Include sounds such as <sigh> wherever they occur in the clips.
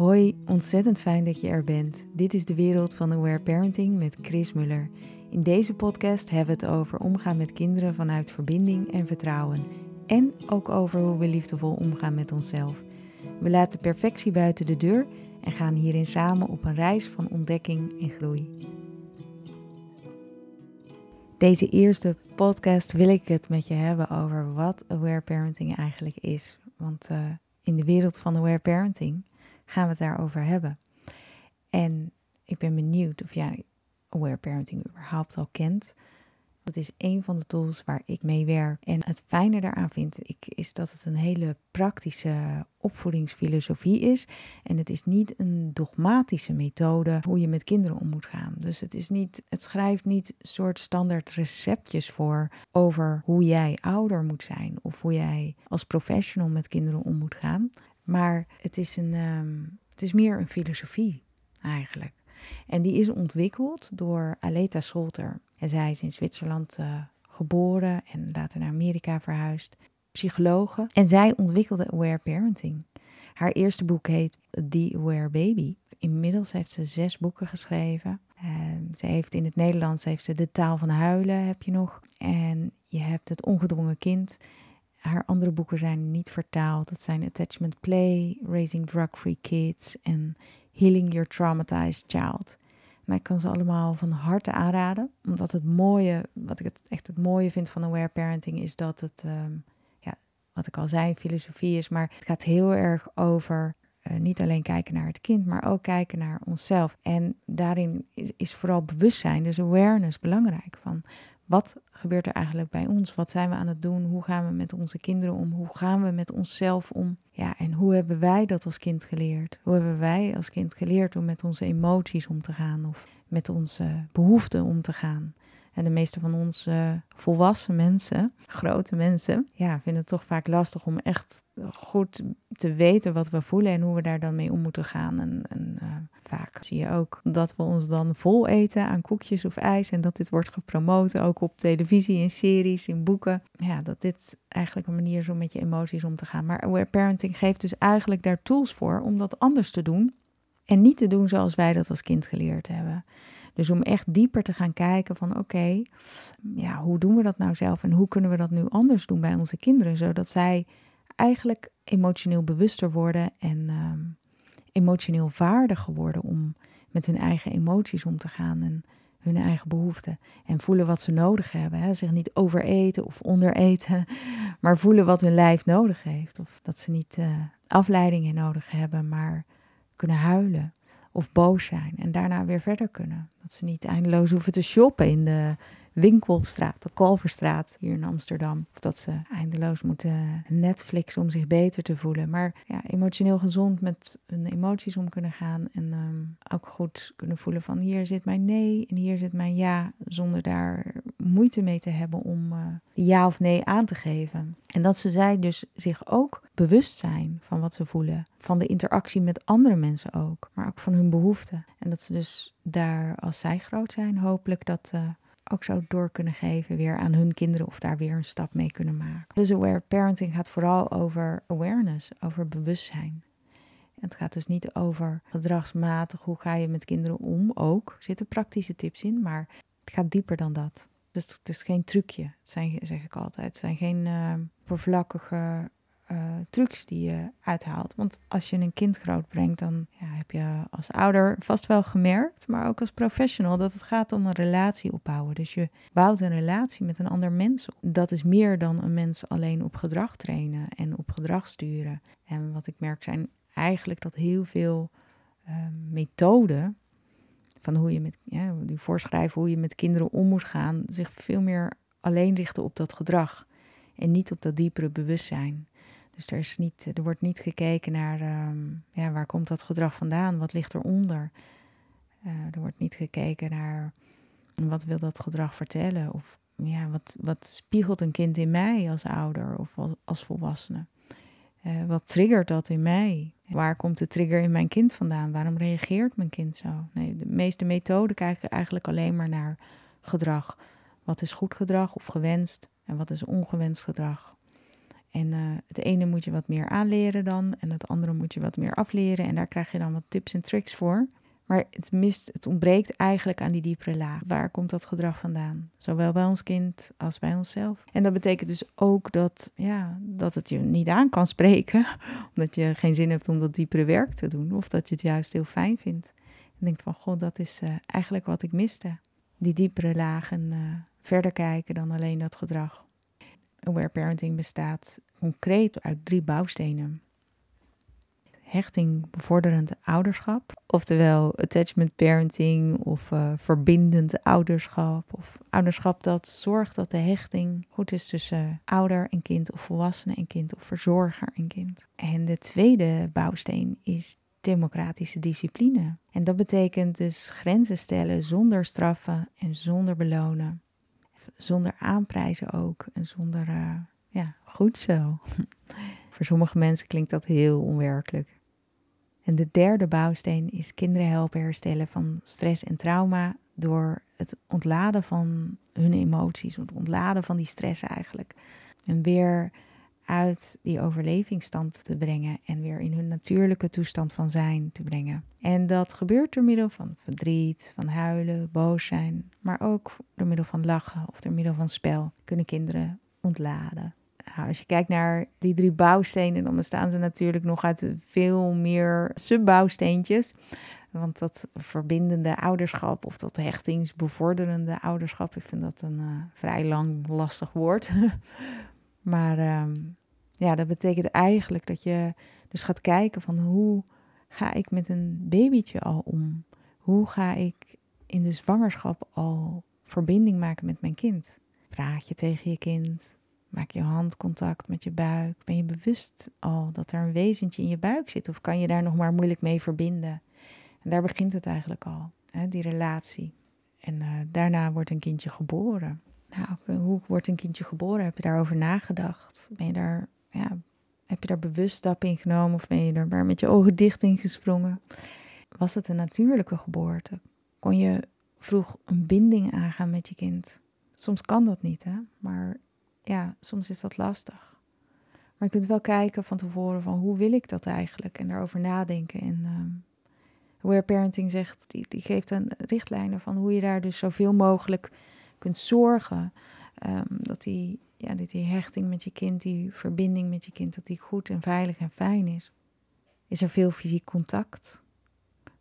Hoi, ontzettend fijn dat je er bent. Dit is de wereld van Aware Parenting met Chris Muller. In deze podcast hebben we het over omgaan met kinderen vanuit verbinding en vertrouwen. En ook over hoe we liefdevol omgaan met onszelf. We laten perfectie buiten de deur en gaan hierin samen op een reis van ontdekking en groei. Deze eerste podcast wil ik het met je hebben over wat aware parenting eigenlijk is. Want uh, in de wereld van aware parenting gaan we het daarover hebben. En ik ben benieuwd of jij aware parenting überhaupt al kent. Dat is een van de tools waar ik mee werk. En het fijne daaraan vind ik is dat het een hele praktische opvoedingsfilosofie is. En het is niet een dogmatische methode hoe je met kinderen om moet gaan. Dus het, is niet, het schrijft niet soort standaard receptjes voor over hoe jij ouder moet zijn. Of hoe jij als professional met kinderen om moet gaan. Maar het is, een, ehm, het is meer een filosofie eigenlijk. En die is ontwikkeld door Aleta Scholter. En zij is in Zwitserland uh, geboren en later naar Amerika verhuisd. Psychologe. En zij ontwikkelde Aware Parenting. Haar eerste boek heet The Aware Baby. Inmiddels heeft ze zes boeken geschreven. Uh, ze heeft in het Nederlands heeft ze De Taal van Huilen, heb je nog. En je hebt Het Ongedwongen Kind. Haar andere boeken zijn niet vertaald. Dat zijn Attachment Play, Raising Drug-Free Kids en Healing Your Traumatized Child. En ik kan ze allemaal van harte aanraden, omdat het mooie, wat ik het echt het mooie vind van aware parenting, is dat het, um, ja, wat ik al zei, filosofie is, maar het gaat heel erg over uh, niet alleen kijken naar het kind, maar ook kijken naar onszelf. En daarin is, is vooral bewustzijn, dus awareness, belangrijk. Van wat gebeurt er eigenlijk bij ons? Wat zijn we aan het doen? Hoe gaan we met onze kinderen om? Hoe gaan we met onszelf om? Ja, en hoe hebben wij dat als kind geleerd? Hoe hebben wij als kind geleerd om met onze emoties om te gaan of met onze behoeften om te gaan? En de meeste van ons volwassen mensen, grote mensen, ja, vinden het toch vaak lastig om echt goed te weten wat we voelen en hoe we daar dan mee om moeten gaan. En, en uh, vaak zie je ook dat we ons dan vol eten aan koekjes of ijs en dat dit wordt gepromoot ook op televisie, in series, in boeken. Ja, dat dit eigenlijk een manier is om met je emoties om te gaan. Maar aware parenting geeft dus eigenlijk daar tools voor om dat anders te doen en niet te doen zoals wij dat als kind geleerd hebben. Dus om echt dieper te gaan kijken van oké, ja, hoe doen we dat nou zelf en hoe kunnen we dat nu anders doen bij onze kinderen, zodat zij eigenlijk emotioneel bewuster worden en ehm, emotioneel vaardiger worden om met hun eigen emoties om te gaan en hun eigen behoeften. En voelen wat ze nodig hebben. Hè? Zich niet overeten of ondereten, <laughs> maar voelen wat hun lijf nodig heeft. Of dat ze niet uh, afleidingen nodig hebben, maar kunnen huilen of boos zijn en daarna weer verder kunnen. Dat ze niet eindeloos hoeven te shoppen in de Winkelstraat, de Kalverstraat hier in Amsterdam. Of dat ze eindeloos moeten Netflix om zich beter te voelen. Maar ja, emotioneel gezond met hun emoties om kunnen gaan. En um, ook goed kunnen voelen van hier zit mijn nee en hier zit mijn ja. Zonder daar moeite mee te hebben om uh, ja of nee aan te geven. En dat ze zij dus zich ook bewust zijn van wat ze voelen. Van de interactie met andere mensen ook. Maar ook van hun behoeften. En dat ze dus daar, als zij groot zijn, hopelijk dat... Uh, ook zo door kunnen geven weer aan hun kinderen of daar weer een stap mee kunnen maken. Dus aware parenting gaat vooral over awareness, over bewustzijn. Het gaat dus niet over gedragsmatig, hoe ga je met kinderen om, ook. Er zitten praktische tips in, maar het gaat dieper dan dat. Dus het is geen trucje, zijn, zeg ik altijd. Het zijn geen uh, oppervlakkige uh, trucs die je uithaalt. Want als je een kind grootbrengt, dan ja, heb je als ouder vast wel gemerkt, maar ook als professional, dat het gaat om een relatie opbouwen. Dus je bouwt een relatie met een ander mens. Dat is meer dan een mens alleen op gedrag trainen en op gedrag sturen. En wat ik merk zijn eigenlijk dat heel veel uh, methoden van hoe je met ja, die voorschrijven hoe je met kinderen om moet gaan, zich veel meer alleen richten op dat gedrag en niet op dat diepere bewustzijn. Dus er, niet, er wordt niet gekeken naar um, ja, waar komt dat gedrag vandaan, wat ligt eronder. Uh, er wordt niet gekeken naar wat wil dat gedrag vertellen of ja, wat, wat spiegelt een kind in mij als ouder of als, volwassene. Uh, wat triggert dat in mij? Waar komt de trigger in mijn kind vandaan? Waarom reageert mijn kind zo? Nee, de meeste methoden kijken eigenlijk alleen maar naar gedrag. Wat is goed gedrag of gewenst en wat is ongewenst gedrag? En uh, het ene moet je wat meer aanleren dan en het andere moet je wat meer afleren. En daar krijg je dan wat tips en tricks voor. Maar het mist, het ontbreekt eigenlijk aan die diepere laag. Waar komt dat gedrag vandaan? Zowel bij ons kind als bij onszelf. En dat betekent dus ook dat, ja, dat het je niet aan kan spreken. <laughs> Omdat je geen zin hebt om dat diepere werk te doen. Of dat je het juist heel fijn vindt. En denkt van, god, dat is uh, eigenlijk wat ik miste. Die diepere lagen uh, verder kijken dan alleen dat gedrag. Aware parenting bestaat concreet uit drie bouwstenen hechting bevorderend ouderschap. Oftewel attachment parenting of uh, verbindend ouderschap. Of ouderschap dat zorgt dat de hechting goed is tussen ouder en kind of volwassene en kind of verzorger en kind. En de tweede bouwsteen is democratische discipline. En dat betekent dus grenzen stellen zonder straffen en zonder belonen. Zonder aanprijzen ook en zonder, uh, ja, goed zo. <laughs> Voor sommige mensen klinkt dat heel onwerkelijk. En de derde bouwsteen is kinderen helpen herstellen van stress en trauma door het ontladen van hun emoties, het ontladen van die stress eigenlijk. En weer uit die overlevingsstand te brengen en weer in hun natuurlijke toestand van zijn te brengen. En dat gebeurt door middel van verdriet, van huilen, boos zijn, maar ook door middel van lachen of door middel van spel kunnen kinderen ontladen. Nou, als je kijkt naar die drie bouwstenen, dan bestaan ze natuurlijk nog uit veel meer subbouwsteentjes. Want dat verbindende ouderschap of dat hechtingsbevorderende ouderschap, ik vind dat een uh, vrij lang lastig woord. <laughs> maar um, ja, dat betekent eigenlijk dat je dus gaat kijken van hoe ga ik met een babytje al om? Hoe ga ik in de zwangerschap al verbinding maken met mijn kind? Praat je tegen je kind? Maak je handcontact met je buik? Ben je bewust al dat er een wezentje in je buik zit? Of kan je daar nog maar moeilijk mee verbinden? En daar begint het eigenlijk al, hè, die relatie. En uh, daarna wordt een kindje geboren. Nou, hoe wordt een kindje geboren? Heb je daarover nagedacht? Ben je daar, ja, heb je daar bewust stap in genomen of ben je er maar met je ogen dicht in gesprongen? Was het een natuurlijke geboorte? Kon je vroeg een binding aangaan met je kind? Soms kan dat niet, hè? maar ja, soms is dat lastig. Maar je kunt wel kijken van tevoren van hoe wil ik dat eigenlijk en daarover nadenken. En um, Aware Parenting zegt, die, die geeft een richtlijnen van hoe je daar dus zoveel mogelijk kunt zorgen. Um, dat, die, ja, dat die hechting met je kind, die verbinding met je kind, dat die goed en veilig en fijn is. Is er veel fysiek contact?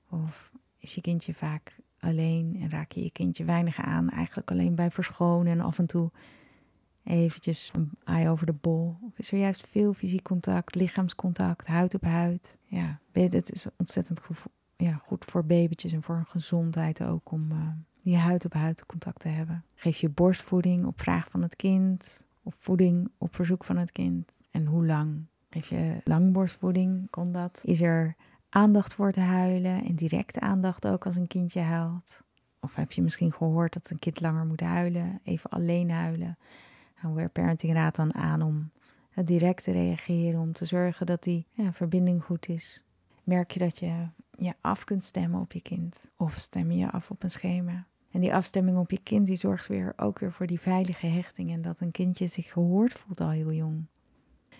Of is je kindje vaak alleen en raak je je kindje weinig aan, eigenlijk alleen bij verschonen en af en toe eventjes een eye over de bol? Of is er juist veel fysiek contact, lichaamscontact, huid op huid? Ja, het is ontzettend ja, goed voor babytjes en voor hun gezondheid ook om uh, die huid op huid contact te hebben. Geef je borstvoeding op vraag van het kind of voeding op verzoek van het kind? En hoe lang? Geef je langborstvoeding, kon dat? Is er aandacht voor te huilen en directe aandacht ook als een kindje huilt? Of heb je misschien gehoord dat een kind langer moet huilen, even alleen huilen? Aware Parenting raadt dan aan om direct te reageren, om te zorgen dat die ja, verbinding goed is. Merk je dat je je af kunt stemmen op je kind of stem je af op een schema. En die afstemming op je kind die zorgt weer ook weer voor die veilige hechting en dat een kindje zich gehoord voelt al heel jong.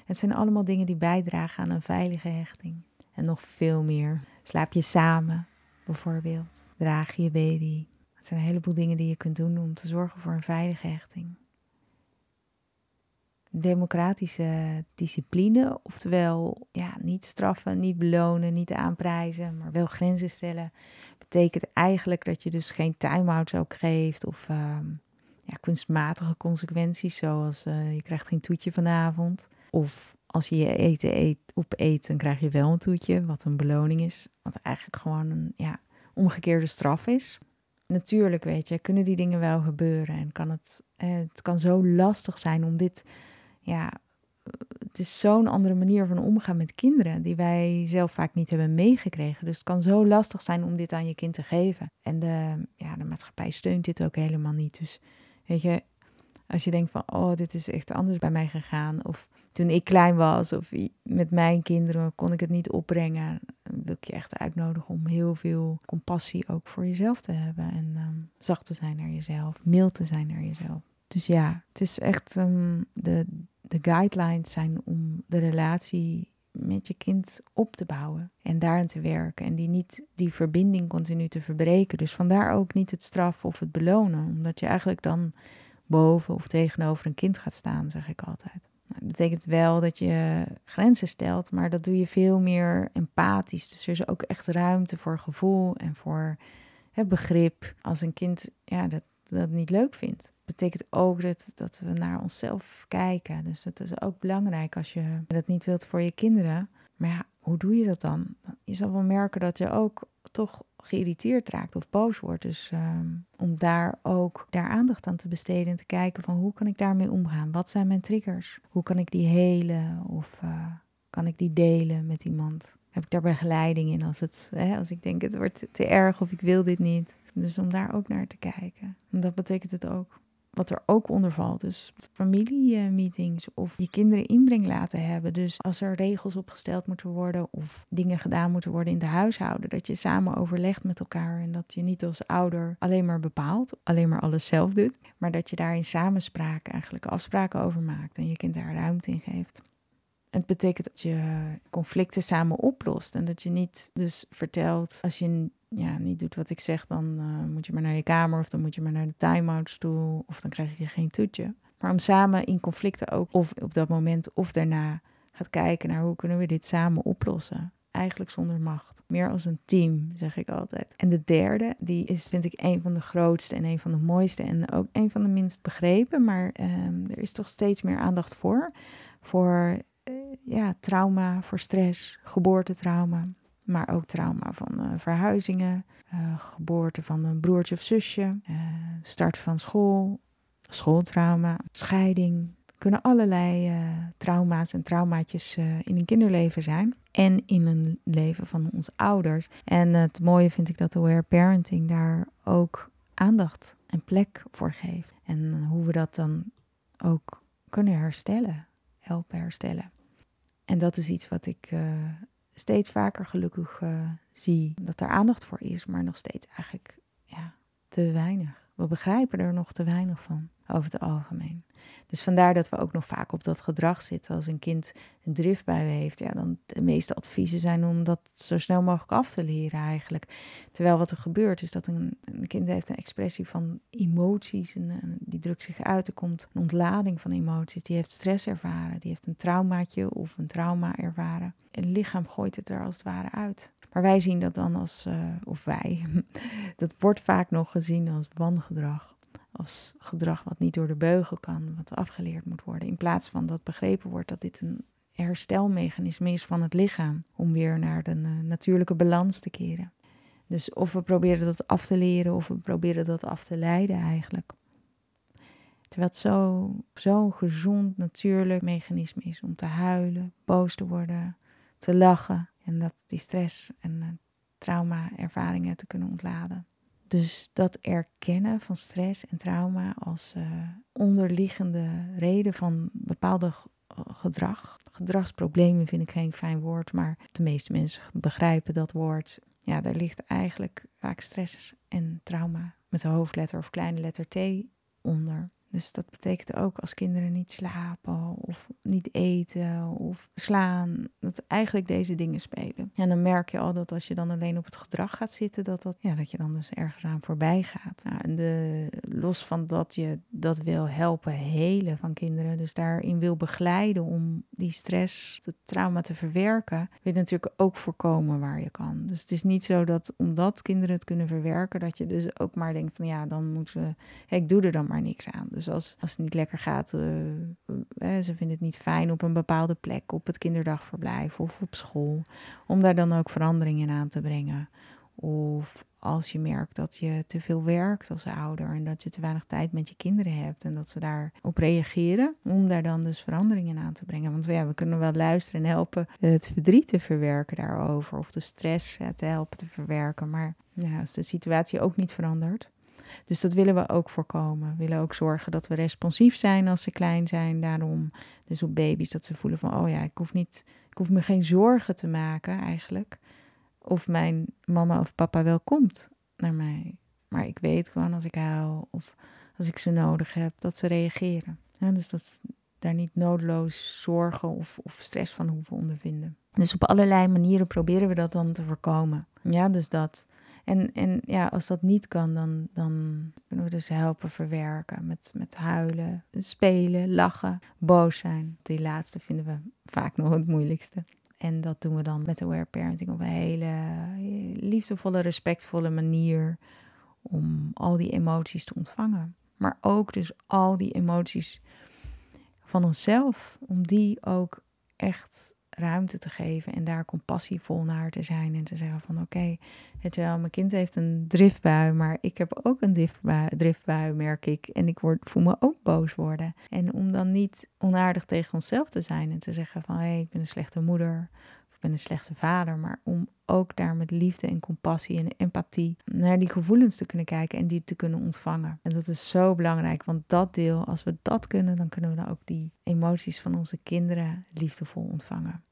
Het zijn allemaal dingen die bijdragen aan een veilige hechting. En nog veel meer. Slaap je samen, bijvoorbeeld. Draag je baby. Het zijn een heleboel dingen die je kunt doen om te zorgen voor een veilige hechting democratische discipline. Oftewel, ja, niet straffen, niet belonen, niet aanprijzen, maar wel grenzen stellen. Betekent eigenlijk dat je dus geen time-outs ook geeft of uh, ja, kunstmatige consequenties, zoals uh, je krijgt geen toetje vanavond. Of als je je eten eet, opeet, dan krijg je wel een toetje, wat een beloning is. Wat eigenlijk gewoon een ja, omgekeerde straf is. Natuurlijk, weet je, kunnen die dingen wel gebeuren en kan het, eh, het kan zo lastig zijn om dit ja, het is zo'n andere manier van omgaan met kinderen die wij zelf vaak niet hebben meegekregen. Dus het kan zo lastig zijn om dit aan je kind te geven. En de, ja, de maatschappij steunt dit ook helemaal niet. Dus weet je, als je denkt van, oh, dit is echt anders bij mij gegaan. Of toen ik klein was, of met mijn kinderen kon ik het niet opbrengen. Dan wil ik je echt uitnodigen om heel veel compassie ook voor jezelf te hebben. En um, zacht te zijn naar jezelf, mild te zijn naar jezelf. Dus ja, het is echt um, de de guidelines zijn om de relatie met je kind op te bouwen en daarin te werken. En die niet die verbinding continu te verbreken. Dus vandaar ook niet het straffen of het belonen. Omdat je eigenlijk dan boven of tegenover een kind gaat staan, zeg ik altijd. Nou, dat betekent wel dat je grenzen stelt, maar dat doe je veel meer empathisch. Dus er is ook echt ruimte voor gevoel en voor begrip. Als een kind ja, dat, dat niet leuk vindt. Betekent ook dat, dat we naar onszelf kijken. Dus dat is ook belangrijk als je dat niet wilt voor je kinderen. Maar ja, hoe doe je dat dan? Je zal wel merken dat je ook toch geïrriteerd raakt of boos wordt. Dus ehm, om daar ook daar aandacht aan te besteden en te kijken van hoe kan ik daarmee omgaan? Wat zijn mijn triggers? Hoe kan ik die helen of uh, kan ik die delen met iemand? Heb ik daar begeleiding in als, het, hè, als ik denk het wordt te erg of ik wil dit niet? Dus om daar ook naar te kijken. En dat betekent het ook wat er ook onder valt. Dus familiemeetings of je kinderen inbreng laten hebben. Dus als er regels opgesteld moeten worden of dingen gedaan moeten worden in de huishouden, dat je samen overlegt met elkaar en dat je niet als ouder alleen maar bepaalt, alleen maar alles zelf doet, maar dat je daar in samenspraak eigenlijk afspraken over maakt en je kind daar ruimte in geeft. Het betekent dat je conflicten samen oplost en dat je niet dus vertelt als je ja, niet doet wat ik zeg, dan uh, moet je maar naar je kamer of dan moet je maar naar de time-out stoel of dan krijg je geen toetje. Maar om samen in conflicten ook, of op dat moment of daarna, gaat kijken naar hoe kunnen we dit samen oplossen. Eigenlijk zonder macht. Meer als een team, zeg ik altijd. En de derde, die is vind ik een van de grootste en een van de mooiste en ook een van de minst begrepen. Maar um, er is toch steeds meer aandacht voor. Voor uh, ja, trauma, voor stress, geboortetrauma maar ook trauma van uh, verhuizingen, uh, geboorte van een broertje of zusje, uh, start van school, schooltrauma, scheiding. Kunnen allerlei trauma's en traumaatjes in een kinderleven zijn. En in een leven van onze ouders. En het mooie vind ik dat aware parenting daar ook aandacht en plek voor geeft. En hoe we dat dan ook kunnen herstellen, helpen herstellen. En dat is iets wat ik steeds vaker gelukkig uh, zie dat er aandacht voor is, maar nog steeds eigenlijk ja, te weinig. We begrijpen er nog te weinig van over het algemeen. Dus vandaar dat we ook nog vaak op dat gedrag zitten. Als een kind een driftbui heeft, ja, dan de meeste adviezen zijn om dat zo snel mogelijk af te leren eigenlijk. Terwijl wat er gebeurt is dat een, kind heeft een expressie van emoties en, die drukt zich uit. Er komt een ontlading van emoties. Die heeft stress ervaren, die heeft een traumaatje of een trauma ervaren. En het lichaam gooit het er als het ware uit. Maar wij zien dat dan als, uh, of wij, <laughs> dat wordt vaak nog gezien als wangedrag als gedrag wat niet door de beugel kan, wat afgeleerd moet worden. In plaats van dat begrepen wordt dat dit een herstelmechanisme is van het lichaam om weer naar de uh, natuurlijke balans te keren. Dus of we proberen dat af te leren of we proberen dat af te leiden eigenlijk. Terwijl het zo'n zo gezond, natuurlijk mechanisme is om te huilen, boos te worden, te lachen en dat die stress en uh, trauma-ervaringen te kunnen ontladen. Dus dat erkennen van stress en trauma als uh, onderliggende reden van bepaalde gedrag. Gedragsproblemen vind ik geen fijn woord, maar de meeste mensen begrijpen dat woord. Ja, daar ligt eigenlijk vaak stress en trauma met de hoofdletter of kleine letter T onder. Dus dat betekent ook als kinderen niet slapen of niet eten of slaan, dat eigenlijk deze dingen spelen. En dan merk je al dat als je dan alleen op het gedrag gaat zitten, dat, dat, ja, dat je dan dus ergens aan voorbij gaat. Nou, en de, los van dat je dat wil helpen helen van kinderen, dus daarin wil begeleiden om die stress, het trauma te verwerken, wil je natuurlijk ook voorkomen waar je kan. Dus het is niet zo dat omdat kinderen het kunnen verwerken, dat je dus ook maar denkt van ja, dan moeten we, ik doe er dan maar niks aan. Dus als, als het niet lekker gaat, uh, uh, ze vinden het niet fijn op een bepaalde plek, op het kinderdagverblijf of op school, om daar dan ook veranderingen aan te brengen. Of als je merkt dat je te veel werkt als ouder en dat je te weinig tijd met je kinderen hebt en dat ze daarop reageren, om daar dan dus veranderingen aan te brengen. Want ja, we kunnen wel luisteren en helpen het verdriet te verwerken daarover of de stress te helpen te verwerken. Maar ja, als de situatie ook niet verandert, dus dat willen we ook voorkomen. We willen ook zorgen dat we responsief zijn als ze klein zijn. Daarom, dus op baby's, dat ze voelen van, oh ja, ik hoef, niet, ik hoef me geen zorgen te maken eigenlijk. Of mijn mama of papa wel komt naar mij. Maar ik weet gewoon als ik huil of als ik ze nodig heb, dat ze reageren. Dus dat daar niet nodeloos zorgen of, of stress van hoeven ondervinden. Dus op allerlei manieren proberen we dat dan te voorkomen. Ja, dus dat. En, en ja, als dat niet kan, dan, dan kunnen we dus helpen verwerken met, met huilen, spelen, lachen, boos zijn. Die laatste vinden we vaak <laughs> nog het moeilijkste. En dat doen we dan met aware parenting op een hele liefdevolle, respectvolle manier om al die emoties te ontvangen. Maar ook dus al die emoties van onszelf, om die ook echt ruimte te geven en daar compassievol naar te zijn en te zeggen van oké, het wel, mijn kind heeft een driftbui, maar ik heb ook een driftbui, driftbui merk ik, en ik word, voel me ook boos worden. En om dan niet onaardig tegen onszelf te zijn en te zeggen van hé, hey, ik ben een slechte moeder of ik ben een slechte vader, maar om ook daar met liefde en compassie en empathie naar die gevoelens te kunnen kijken en die te kunnen ontvangen. En dat is zo belangrijk, want dat deel, als we dat kunnen, dan kunnen we dan ook die emoties van onze kinderen liefdevol ontvangen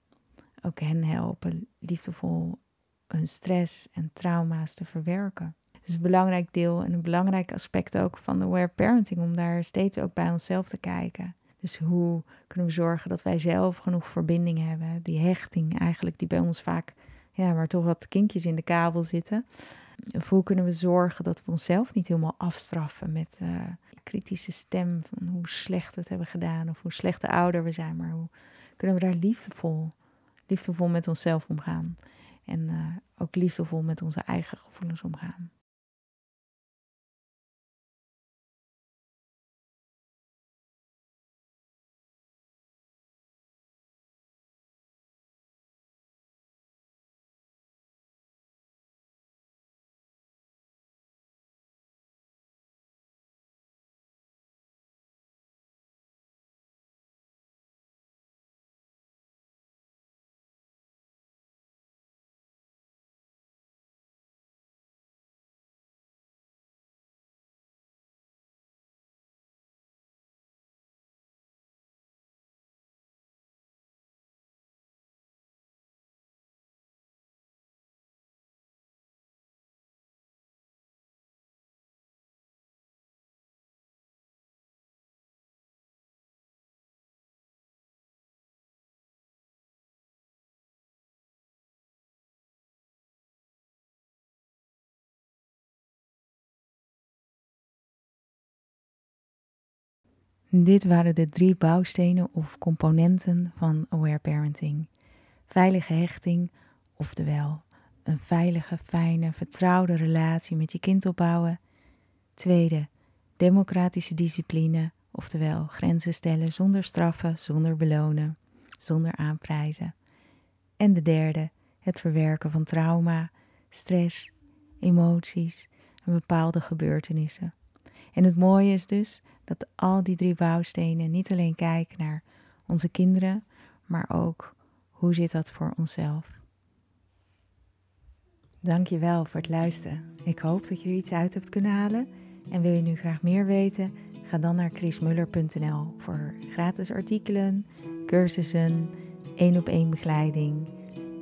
ook hen helpen liefdevol hun stress en trauma's te verwerken. Het is een belangrijk deel en een belangrijk aspect ook van de aware parenting om daar steeds ook bij onszelf te kijken. Dus hoe kunnen we zorgen dat wij zelf genoeg verbinding hebben, die hechting eigenlijk die bij ons vaak, ja, waar toch wat kinkjes in de kabel zitten. Of hoe kunnen we zorgen dat we onszelf niet helemaal afstraffen met uh, kritische stem van hoe slecht we het hebben gedaan of hoe slecht de ouder we zijn, maar hoe kunnen we daar liefdevol liefdevol met onszelf omgaan. En uh, ook liefdevol met onze eigen gevoelens omgaan. Dit waren de drie bouwstenen of componenten van aware parenting. Veilige hechting, oftewel een veilige, fijne, vertrouwde relatie met je kind opbouwen. Tweede, democratische discipline, oftewel grenzen stellen zonder straffen, zonder belonen, zonder aanprijzen. En de derde, het verwerken van trauma, stress, emoties en bepaalde gebeurtenissen. En het mooie is dus dat al die drie bouwstenen niet alleen kijken naar onze kinderen, maar ook hoe zit dat voor onszelf. Dankjewel voor het luisteren. Ik hoop dat je er iets uit hebt kunnen halen. En wil je nu graag meer weten? Ga dan naar chrismuller.nl voor gratis artikelen, cursussen, één op één begeleiding,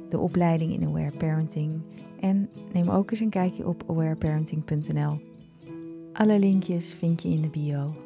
de opleiding in Aware Parenting en neem ook eens een kijkje op awareparenting.nl. Alle linkjes vind je in de bio.